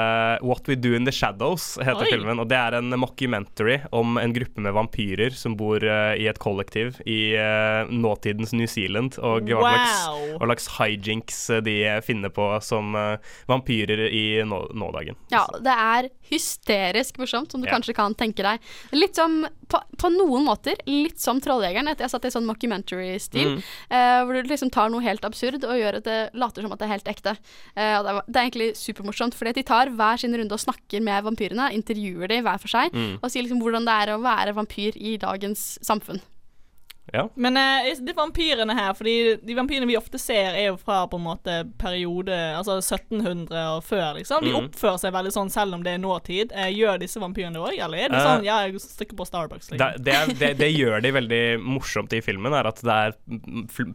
What We Do In The Shadows, heter Oi. filmen. Og det er en mockumentary om en gruppe med vampyrer som bor uh, i et kollektiv i eh, nåtidens New Zealand, og hva slags, Wow. hva slags hijinks eh, de finner på som uh, vampyrer i nå, nådagen. Ja, det er hysterisk morsomt, som du Ja. kanskje kan tenke deg. Litt som, på, på noen måter, litt som Trolljegeren. etter Jeg satt i sånn mockumentary-stil, eh, hvor du liksom tar noe helt absurd og gjør at det later som at det er helt ekte. Uh, det, er, det er egentlig supermorsomt, fordi de tar hver sin runde og snakker med vampyrene, intervjuer de hver for seg, og sier liksom hvordan det er å være vampyr i dagens samfunn. Ja. Men uh, de vampyrene her, fordi de vampyrene vi ofte ser, er jo fra på en måte periode Altså 1700 og før, liksom. De Mm. oppfører seg veldig sånn selv om det er nåtid. Uh, gjør disse vampyrene det òg, eller er det Eh, sånn ja, jeg stikker på Starbucks, liksom? det, det, det, det gjør de veldig morsomt i filmen, er at det er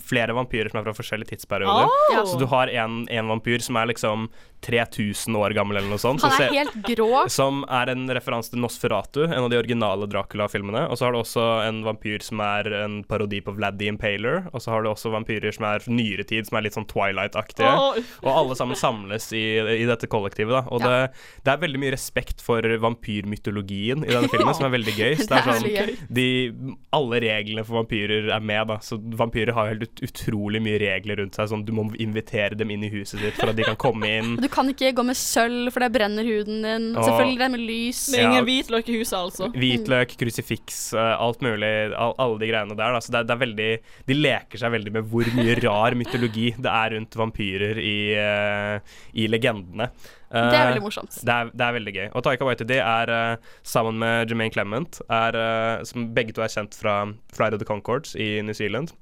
flere vampyrer som er fra forskjellige tidsperioder. Oh. Så du har en, en vampyr som er liksom 3000 år gammel eller noe sånt. Han er helt grå. som er en referanse til Nosferatu, en av de originale Dracula-filmene. Og så har du også en vampyr som er en parodi på Vlad the Impaler. Og så har du også vampyrer som er nyere tid, som er litt sånn Twilight-aktige. Oh. Og alle sammen samles i, i dette kollektivet. da Og Ja. det, det er veldig mye respekt for vampyrmytologien i denne filmen, som er veldig gøy. Så Det er sånn, de, alle reglene for vampyrer er med. da Så Vampyrer har helt ut, utrolig mye regler rundt seg. Sånn Du må invitere dem inn i huset ditt for at de kan komme inn. Du kan ikke gå med sølv, for det brenner huden din. Og- Selvfølgelig det med lys. det er Ja. ingen hvitløk i huset, altså. Hvitløk, krusifiks, eh, alt mulig. All, alle de greiene der. Da. Så det er, det er veldig De leker seg veldig med hvor mye rar mytologi det er rundt vampyrer i, uh, i legendene. Det er Eh, veldig morsomt. Det er, det er veldig gøy. Og Taika Waititi er uh, sammen med Jermaine Clement, er, uh, som begge to er kjent fra Flight of the Concords i New Zealand.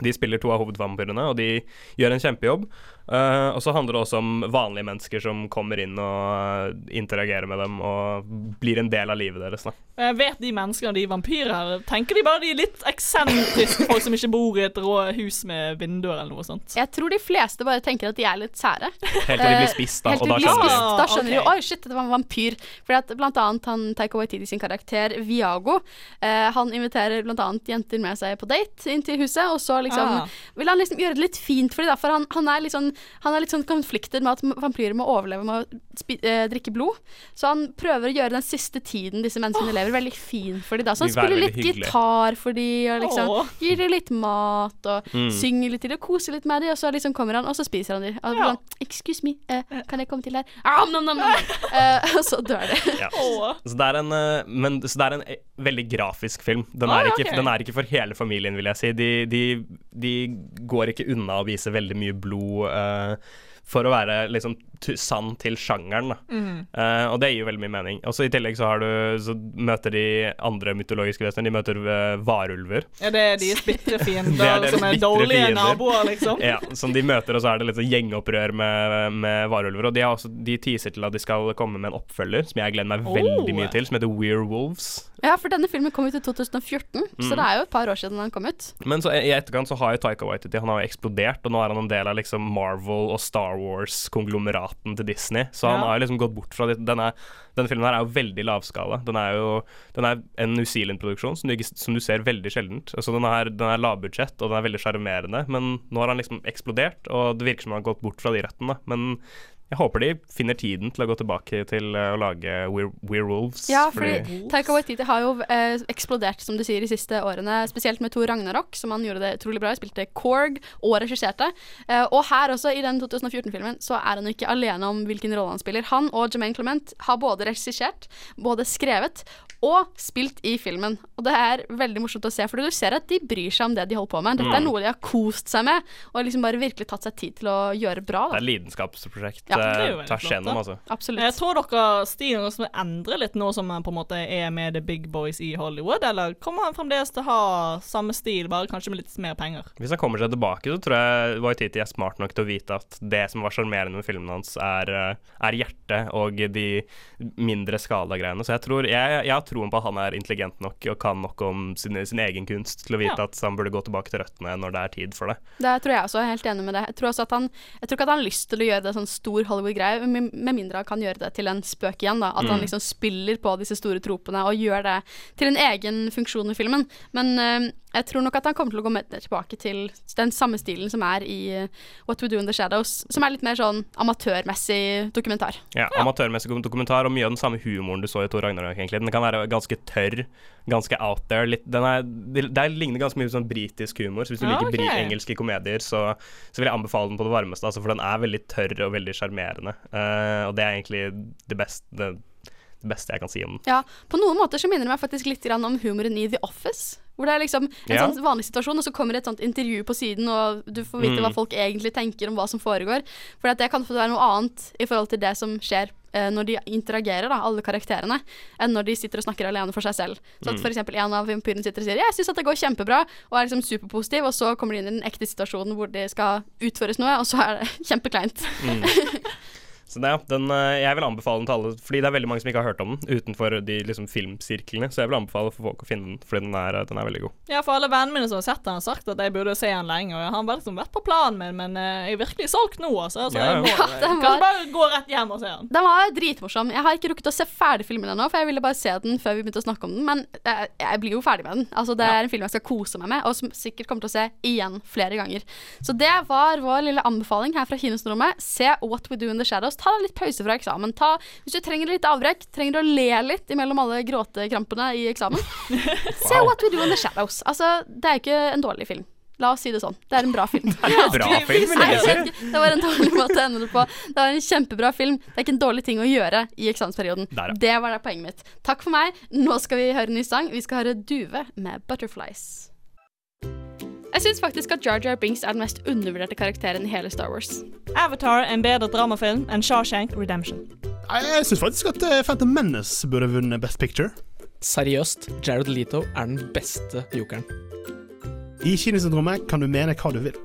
De spiller to av hovedvampyrene, og de gjør en kjempejobb. Eh, og så handler det også om vanlige mennesker som kommer inn og eh, interagerer med dem og blir en del av livet deres. Da. Eh, vet de menneskene de er vampyrer? Tenker de bare de er litt eksentriske folk som ikke bor i et rå hus med vinduer eller noe sånt? Jeg tror de fleste bare tenker at de er litt sære. Helt til de blir spist, da. Helt Og til da de blir skjønner spist. Da skjønner okay. de oi shit, det var en vampyr. Fordi at blant annet han Taika Waititi sin karakter Viago, uh, han inviterer blant annet jenter med seg på date inn til huset, og så liksom Ah. vil han liksom gjøre det litt fint for dem, for han, han, er litt sånn, han er litt sånn konfliktet med at vampyrer må overleve med å spi, eh, drikke blod. Så han prøver å gjøre den siste tiden disse menneskene lever, veldig fin for dem. da. Så han spiller litt hyggelig. gitar for dem, og liksom oh. gir dem litt mat, og Mm. synger litt til dem, og koser litt med dem, og så liksom kommer han, og så spiser han dem. Og så blir Ja. sånn, Excuse me, eh, kan jeg komme til her? Ah, nom, nom, nom, nom. Eh, og så dør de. Ja. Så det er en, eh, men, så det er en eh, veldig grafisk film. Den, oh, er ikke, den er ikke for hele familien, vil jeg si. De, de, de går ikke unna å vise veldig mye blod eh, for å være liksom sann til sjangeren. Da. Mm. Uh, og det gir jo veldig mye mening. Og så I tillegg så, har du, så møter de andre mytologiske vesener. De møter uh, varulver. Ja, det er deres bitre fiender Det er deres som er dårlige fiender. naboer, liksom? Ja, Som de møter, og så er det litt sånn gjengopprør med, med varulver. Og de, har også, de teaser til at de skal komme med en oppfølger, som jeg gleder meg Oh. veldig mye til, som heter Werewolves. Ja, for denne filmen kom ut i 2014, så Mm. det er jo et par år siden den kom ut. Men så i etterkant så har jo Taika Waititi Han har jo eksplodert, og nå er han en del av liksom Marvel og Star Wars-konglomeraten til Disney. Så han Ja. har liksom gått bort fra det. Denne, denne filmen her er jo veldig lavskala. Den er jo den er en New Zealand-produksjon som, som du ser veldig sjeldent. Altså den er, den er lavbudsjett, og den er veldig sjarmerende, men nå har han liksom eksplodert, og det virker som han har gått bort fra de røttene. Men jeg håper de finner tiden til å gå tilbake til eh, å lage Were Werewolves. Ja, fordi Taika Waititi har jo eh, eksplodert, som du sier, de siste årene. Spesielt med Thor Ragnarok, som han gjorde det utrolig bra. Spilte Korg og regisserte. Eh, og her også, i den 2014-filmen, så er han jo ikke alene om hvilken rolle han spiller. Han og Jermaine Clement har både regissert, både skrevet og spilt i filmen. Og det er veldig morsomt å se, for du ser at de bryr seg om det de holder på med. Dette er Mm. noe de har kost seg med, og liksom bare virkelig tatt seg tid til å gjøre bra. Det Da. er lidenskapsprosjekt Ja, det er eh, tvers igjennom, altså. Absolutt. Jeg tror dere stilen også endrer litt nå som man på en måte er med the big boys i Hollywood, eller kommer han fremdeles til å ha samme stil, bare kanskje med litt mer penger? Hvis han kommer seg tilbake, så tror jeg Waititi er smart nok til å vite at det som var sjarmerende med filmen hans, er, eh, er hjertet og de mindre skala-greiene. Så jeg, tror, jeg, jeg har tro troen på at han er intelligent nok og kan nok om sin, sin egen kunst til å vite Ja. at han burde gå tilbake til røttene når det er tid for det. Det tror jeg også, jeg er helt enig med det. Jeg tror, også at han, jeg tror ikke at han har lyst til å gjøre det sånn stor Hollywood-greie, med mindre han kan gjøre det til en spøk igjen. da. At han liksom spiller på disse store tropene og gjør det til en egen funksjon i filmen. Men eh, jeg tror nok at han kommer til å gå med tilbake til den samme stilen som er i eh, What We Do In The Shadows, som er litt mer sånn amatørmessig dokumentar. Ja, Amatørmessig dokumentar og mye av den samme humoren du så i Thor Ragnarøk, egentlig. Den kan være ganske tørr, ganske out there. Litt, den er, det, det ligner ganske mye på sånn britisk humor, så hvis du Ja, liker bri engelske komedier, så, så vil jeg anbefale den på det varmeste, altså, for den er veldig tørr og veldig sjarmerende. Uh, og det er egentlig det beste, det, beste jeg kan si om. Ja, På noen måter så minner det meg faktisk litt grann om humoren i The Office. Hvor det er liksom en Ja. sånn vanlig situasjon, og så kommer det et sånt intervju på siden, og du får vite Mm. hva folk egentlig tenker om hva som foregår. For det kan være noe annet i forhold til det som skjer eh, når de interagerer, da, alle karakterene, enn når de sitter og snakker alene for seg selv. Så Mm. at for eksempel en av vampyrene sitter og sier 'jeg syns at det går kjempebra', og er liksom superpositiv, og så kommer de inn i den ekte situasjonen hvor det skal utføres noe, og så er det kjempekleint. Så det, ja, den, eh, jeg vil anbefale den til alle, fordi det er veldig mange som ikke har hørt om den utenfor de liksom, filmsirklene. Så jeg vil anbefale for folk å finne den, fordi den er, den er veldig god. Ja, for alle vennene mine som har sett den, har sagt at jeg burde se den lenge. Og jeg har bare liksom vært på planen min, men eh, jeg er virkelig solgt nå, altså. Så Ja, jeg må ja. kan var- bare gå rett hjem og se den. Den var dritmorsom. Jeg har ikke rukket å se ferdig filmen ennå, for jeg ville bare se den før vi begynte å snakke om den. Men jeg, jeg blir jo ferdig med den. Altså, det er en film jeg skal kose meg med, og som sikkert kommer til å se igjen flere ganger. Så det var vår lille anbefaling her fra Kinosrommet. Se What We Do In The Shadows. Ta deg litt pause fra eksamen. Ta, hvis du trenger litt avbrekk, trenger du å le litt imellom alle gråtekrampene i eksamen, se What We Do In The Shadows. Altså, det er ikke en dårlig film. La oss si det sånn. Det er en bra film. Bra Nei, det var en dårlig måte å ende det på. Det var en kjempebra film. Det er ikke en dårlig ting å gjøre i eksamensperioden. Det var det poenget mitt. Takk for meg. Nå skal vi høre en ny sang. Vi skal høre Duve med 'Butterflies'. Jeg syns faktisk at Jar Jar Binks er den mest undervurderte karakteren i hele Star Wars. Avatar er en bedre dramafilm enn Shawshank Redemption. Jeg syns faktisk at eh, Phantom Menace burde vunnet Best Picture. Seriøst, Jared Leto er den beste jokeren. I Kinesyndromet kan du mene hva du vil.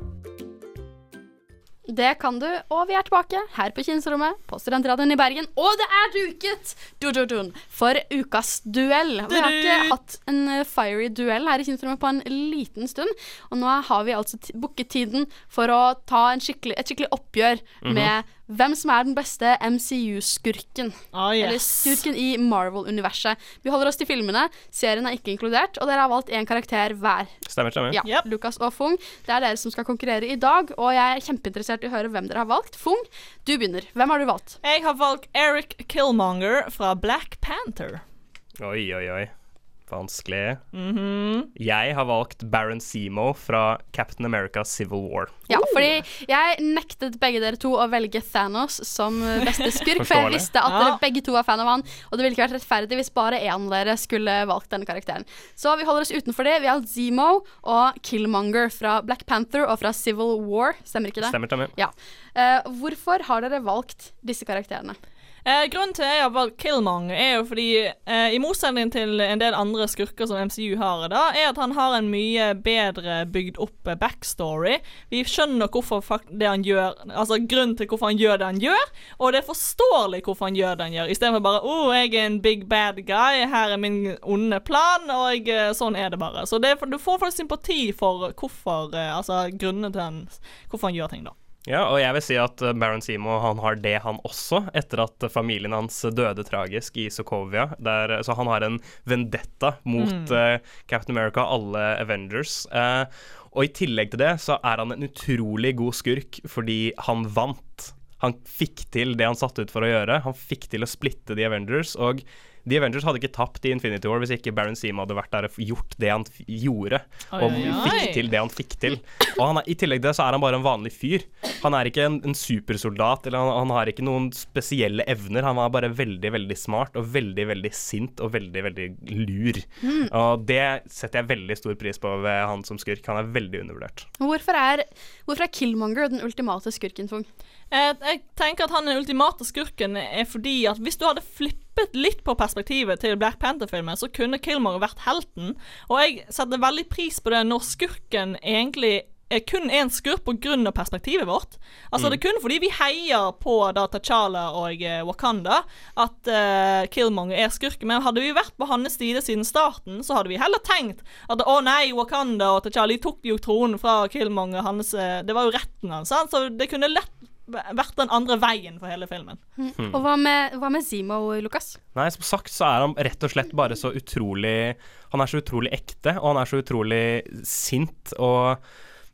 Det kan du, og vi er tilbake her på Kinosrommet på Studentradioen i Bergen. Og det er duket Du, du, du. for ukas duell. Vi har ikke hatt en eh, fiery duell her i Kinosrommet på en liten stund. Og nå har vi altså booket tiden for å ta en skikkelig, et skikkelig oppgjør med hvem som er den beste MCU-skurken. Ah, Eller skurken i Marvel-universet. Vi holder oss til filmene. Serien er ikke inkludert, og dere har valgt én karakter hver. Stemmer, stemmer. Ja, Yep. Lukas og Fung. Det er dere som skal konkurrere i dag, og jeg er kjempeinteressert i å høre hvem dere har valgt. Fung, du begynner. Hvem har du valgt? Jeg har valgt Eric Killmonger fra Black Panther. Oi, oi, oi. Vanskelig. Jeg har valgt Baron Zemo fra Captain America Civil War. Ja, fordi jeg nektet begge dere to å velge Thanos som beste skurk, for jeg visste at dere begge to var fan av han, og det ville ikke vært rettferdig hvis bare én av dere skulle valgt denne karakteren. Så vi holder oss utenfor det. Vi har Zemo og Killmonger fra Black Panther og fra Civil War. Stemmer ikke det? Stemmer, stemmer. Ja. Uh, hvorfor har dere valgt disse karakterene? Eh, grunnen til at jeg har valgt Killmonger, er jo fordi, eh, i motsetning til en del andre skurker som MCU har da, er at han har en mye bedre bygd opp eh, backstory. Vi skjønner hvorfor det han gjør, altså grunnen til hvorfor han gjør det han gjør, og det er forståelig hvorfor han gjør det han gjør, istedenfor bare 'Å, jeg er en big bad guy, her er min onde plan', og jeg, sånn er det bare. Så det, du får faktisk sympati for hvorfor, eh, altså grunnene til han, hvorfor han gjør ting, da. Ja, og jeg vil si at eh, Baron Simo han har det, han også, etter at eh, familien hans døde tragisk i Sokovia. Der, så han har en vendetta mot eh, Captain America og alle Avengers. Uh, og i tillegg til det så er han en utrolig god skurk fordi han vant. Han fikk til det han satte ut for å gjøre. Han fikk til å splitte The Avengers. Og The Avengers hadde ikke tapt i Infinity War hvis ikke Baron Seam hadde vært der og gjort det han f gjorde. Og Oi, oi. fikk til det han fikk til. Og han er, i tillegg til det så er han bare en vanlig fyr. Han er ikke en, en supersoldat, eller han, han har ikke noen spesielle evner. Han var bare veldig, veldig smart og veldig, veldig sint og veldig, veldig lur. Og det setter jeg veldig stor pris på ved han som skurk. Han er veldig undervurdert. Hvorfor er, hvorfor er Killmonger den ultimate skurken, Fung? Eh, jeg tenker at han er den ultimate skurken er fordi at hvis du hadde flippet litt på perspektivet til Black Panther-filmen, så kunne Kilmore vært helten. Og jeg setter veldig pris på det når skurken egentlig er kun en skurk pga. perspektivet vårt. Altså Det er kun fordi vi heier på da T'Challa og eh, Wakanda at eh, Killmonger er skurken. Men hadde vi vært på hans side siden starten, så hadde vi heller tenkt at å nei, Wakanda og T'Challa tok jo tronen fra Killmonger. Hans, eh, det var jo retten hans. Så det kunne lett vært den andre veien for hele filmen. Og hva med, hva med Zimo, Lukas? Nei, som sagt så er han rett og slett bare så utrolig Han er så utrolig ekte, og han er så utrolig sint og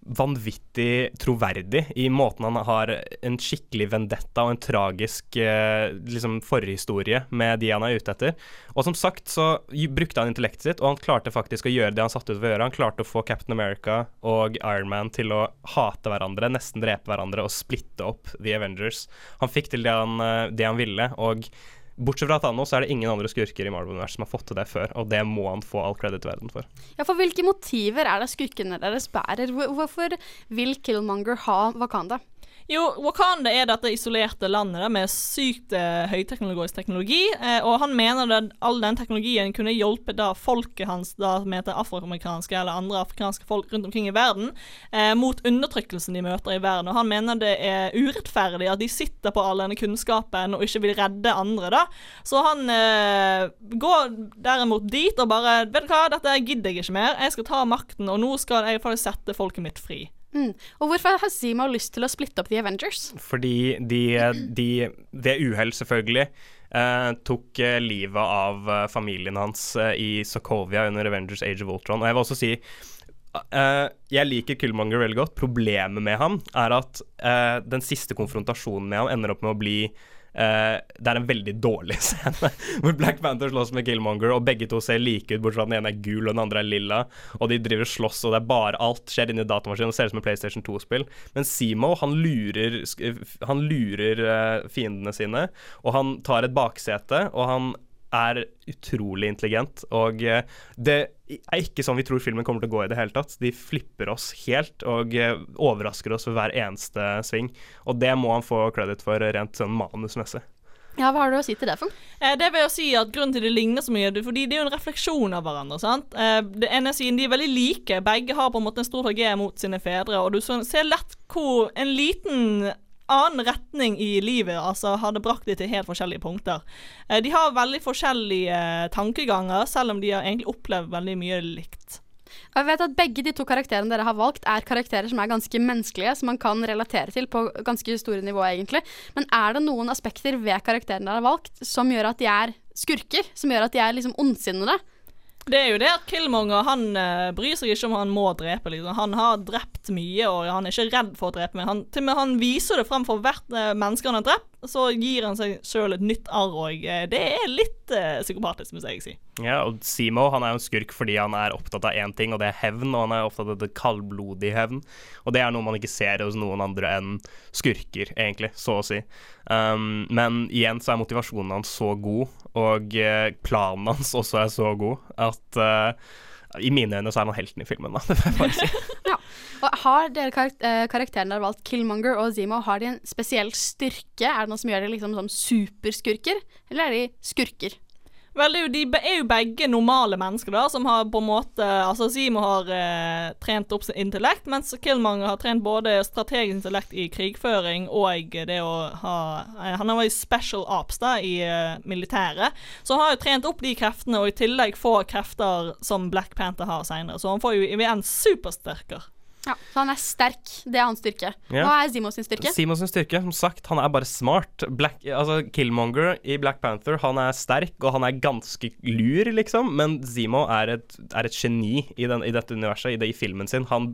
vanvittig troverdig i måten han har en skikkelig vendetta og en tragisk eh, liksom forhistorie med de han er ute etter. Og som sagt så brukte han intellektet sitt, og han klarte faktisk å gjøre det han satte ut for å gjøre. Han klarte å få Captain America og Iron Man til å hate hverandre, nesten drepe hverandre og splitte opp The Avengers. Han fikk til det han, eh, det han ville, og Bortsett fra Thanos er det ingen andre skurker i Marvel-universet som har fått til det før, og det må han få all credit i verden for. Ja, for hvilke motiver er det skurkene deres bærer? Hvorfor vil Killmonger ha Wakanda? Jo, Wakanda er dette isolerte landet der, med sykt eh, høyteknologisk teknologi, eh, og han mener at all den teknologien kunne hjulpet da folket hans, da som heter afroamerikanske eller andre afrikanske folk rundt omkring i verden, eh, mot undertrykkelsen de møter i verden. Og han mener det er urettferdig at de sitter på all denne kunnskapen og ikke vil redde andre, da. Så han eh, går derimot dit og bare Vet du hva, dette gidder jeg ikke mer. Jeg skal ta makten, og nå skal jeg faktisk sette folket mitt fri. Mm. Og hvorfor har Zemo lyst til å splitte opp The Avengers? Fordi de, de Det uhell, selvfølgelig, Uh, tok uh, livet av uh, familien hans i Sokovia under Avengers Age of Ultron. Og jeg vil også si jeg liker Killmonger veldig godt. Problemet med ham er at den siste konfrontasjonen med ham ender opp med å bli eh, det er en veldig dårlig scene hvor Black Panther slåss med Killmonger, og begge to ser like ut, bortsett fra at den ene er gul og den andre er lilla, og de driver og slåss, og det er bare alt skjer inni datamaskinen, og ser ut som et PlayStation 2-spill. Men Simo, han lurer, han lurer uh, fiendene sine, og han tar et baksete, og han er utrolig intelligent, og eh, det er ikke sånn vi tror filmen kommer til å gå i det hele tatt. De flipper oss helt og eh, overrasker oss ved hver eneste sving, og det må han få credit for rent sånn manusmessig. Ja, hva har du å si til det for? Eh, det vil jeg si at Grunnen til det ligner så mye, fordi det er jo en refleksjon av hverandre. sant? Eh, det ene siden De er veldig like. Begge har på en måte en stor tragedie mot sine fedre. Og du ser lett hvor en liten annen retning i livet altså hadde brakt det til helt forskjellige punkter. Eh, de har veldig forskjellige eh, tankeganger, selv om de har egentlig opplevd veldig mye likt. Jeg vet at Begge de to karakterene dere har valgt, er karakterer som er ganske menneskelige, som man kan relatere til på ganske store nivå, egentlig. Men er det noen aspekter ved karakterene dere har valgt, som gjør at de er skurker? Som gjør at de er liksom ondsinnede? Det er jo at Killmonger han eh, bryr seg ikke om han må drepe. Liksom. Han har drept mye, og han er ikke redd for å drepe. Men han, til og med han viser det frem for hvert eh, menneske han har drept, så gir han seg sjøl et nytt arr. Og eh, det er litt psykopatisk, må jeg si. Ja, og Simo han er jo en skurk fordi han er opptatt av én ting, og det er hevn. Og han er opptatt av det kaldblodige hevn. Og det er noe man ikke ser hos noen andre enn skurker, egentlig, så å si. Um, men igjen så er motivasjonen hans så god, og planen hans også er så god, at eh, i mine øyne så er han helten i filmen, da. Det får jeg si. Og Har dere karak eh, karakterene dere har valgt, Killmonger og Zemo, har de en spesiell styrke? Er det noe som gjør dem liksom som superskurker, eller er de skurker? Vel, de er jo begge normale mennesker, da, som har på en måte Altså, Simo har eh, trent opp sin intellekt, mens Killmonger har trent både strategisk intellekt i krigføring og det å ha eh, Han var i special ops da, i eh, militæret, så han har jo trent opp de kreftene, og i tillegg får krefter som Black Panther har seinere, så han får jo en supersterker. Ja, Så han er sterk. Det er hans styrke. Ja. Hva er Zemo sin styrke? Simons styrke, som sagt, han er bare smart. Black, altså Killmonger i Black Panther, han er sterk, og han er ganske lur, liksom. Men Zemo er et, er et geni i, den, i dette universet, i, det, i filmen sin. Han,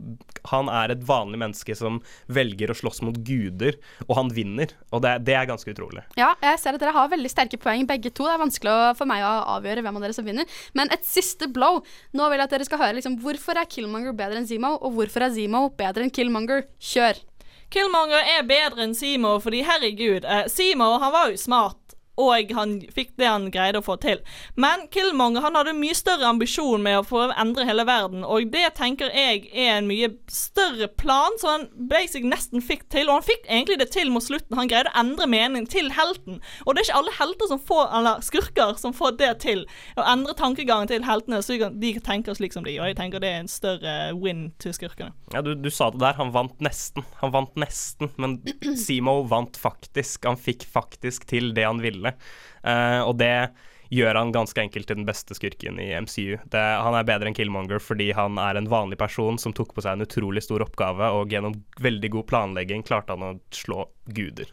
han er et vanlig menneske som velger å slåss mot guder, og han vinner. Og det, det er ganske utrolig. Ja, jeg ser at dere har veldig sterke poeng begge to. Det er vanskelig for meg å avgjøre hvem av dere som vinner. Men et siste blow. Nå vil jeg at dere skal høre liksom, hvorfor er Killmonger bedre enn Zemo, og hvorfor er Zemo bedre enn Killmonger. Kjør. Killmonger er bedre enn Simo, fordi herregud, eh, han var jo smart og han fikk det han greide å få til. Men Killmonger han hadde mye større ambisjon med å få endre hele verden, og det tenker jeg er en mye større plan, som han basic nesten fikk til. Og han fikk egentlig det til mot slutten. Han greide å endre mening til helten. Og det er ikke alle helter som får, eller skurker som får det til. Å endre tankegangen til heltene så de tenker slik som de, og jeg tenker det er en større win til skurkene. Ja, du, du sa det der. Han vant nesten. Han vant nesten, men Simo vant faktisk. Han fikk faktisk til det han ville. Eh, og det gjør han ganske enkelt til den beste skurken i MCU. Det, han er bedre enn Killmonger fordi han er en vanlig person som tok på seg en utrolig stor oppgave, og gjennom veldig god planlegging klarte han å slå guder.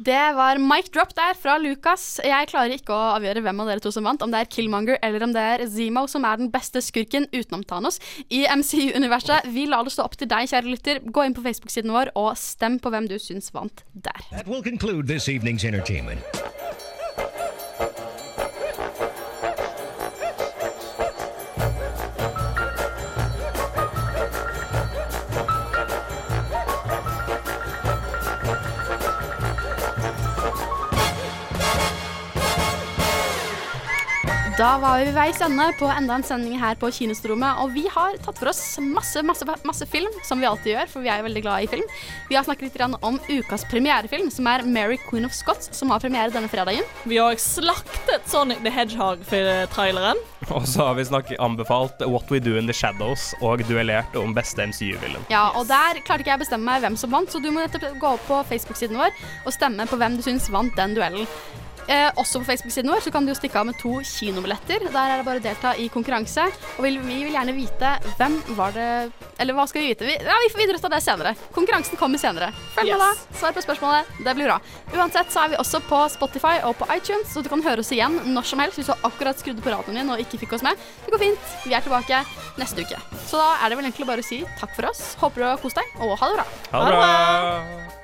Det var mic drop der fra Lucas. Jeg klarer ikke å avgjøre hvem av dere to som vant, om det er Killmonger eller om det er Zemo som er den beste skurken utenom Thanos i MCU-universet. Vi lar det stå opp til deg, kjære lytter. Gå inn på Facebook-siden vår og stem på hvem du syns vant der. That will Da var vi ved veis ende på enda en sending her på Kinostrommet. Og vi har tatt for oss masse, masse, masse film, som vi alltid gjør, for vi er jo veldig glad i film. Vi har snakket litt om ukas premierefilm, som er Mary Queen of Scots, som har premiere denne fredagen. Vi har slaktet Sonic the Hedgehog-traileren. Og så har vi snakket, anbefalt What We Do In The Shadows og duellert om beste MCU-villen. Ja, og der klarte ikke jeg å bestemme meg hvem som vant, så du må nettopp gå opp på Facebook-siden vår og stemme på hvem du syns vant den duellen. Eh, også på Facebook-siden vår så kan du jo stikke av med to kinobilletter. Der er det bare å delta i konkurranse. Og vi, vi vil gjerne vite hvem var det Eller hva skal vi vite? Vi, ja, vi får videre ta det senere. Konkurransen kommer senere. Følg med, Yes. da. Svar på spørsmålet. Det blir bra. Uansett så er vi også på Spotify og på iTunes, så du kan høre oss igjen når som helst hvis du akkurat skrudde på radioen din og ikke fikk oss med. Det går fint. Vi er tilbake neste uke. Så da er det vel egentlig bare å si takk for oss. Håper du har kost deg, og ha det bra. Ha det bra!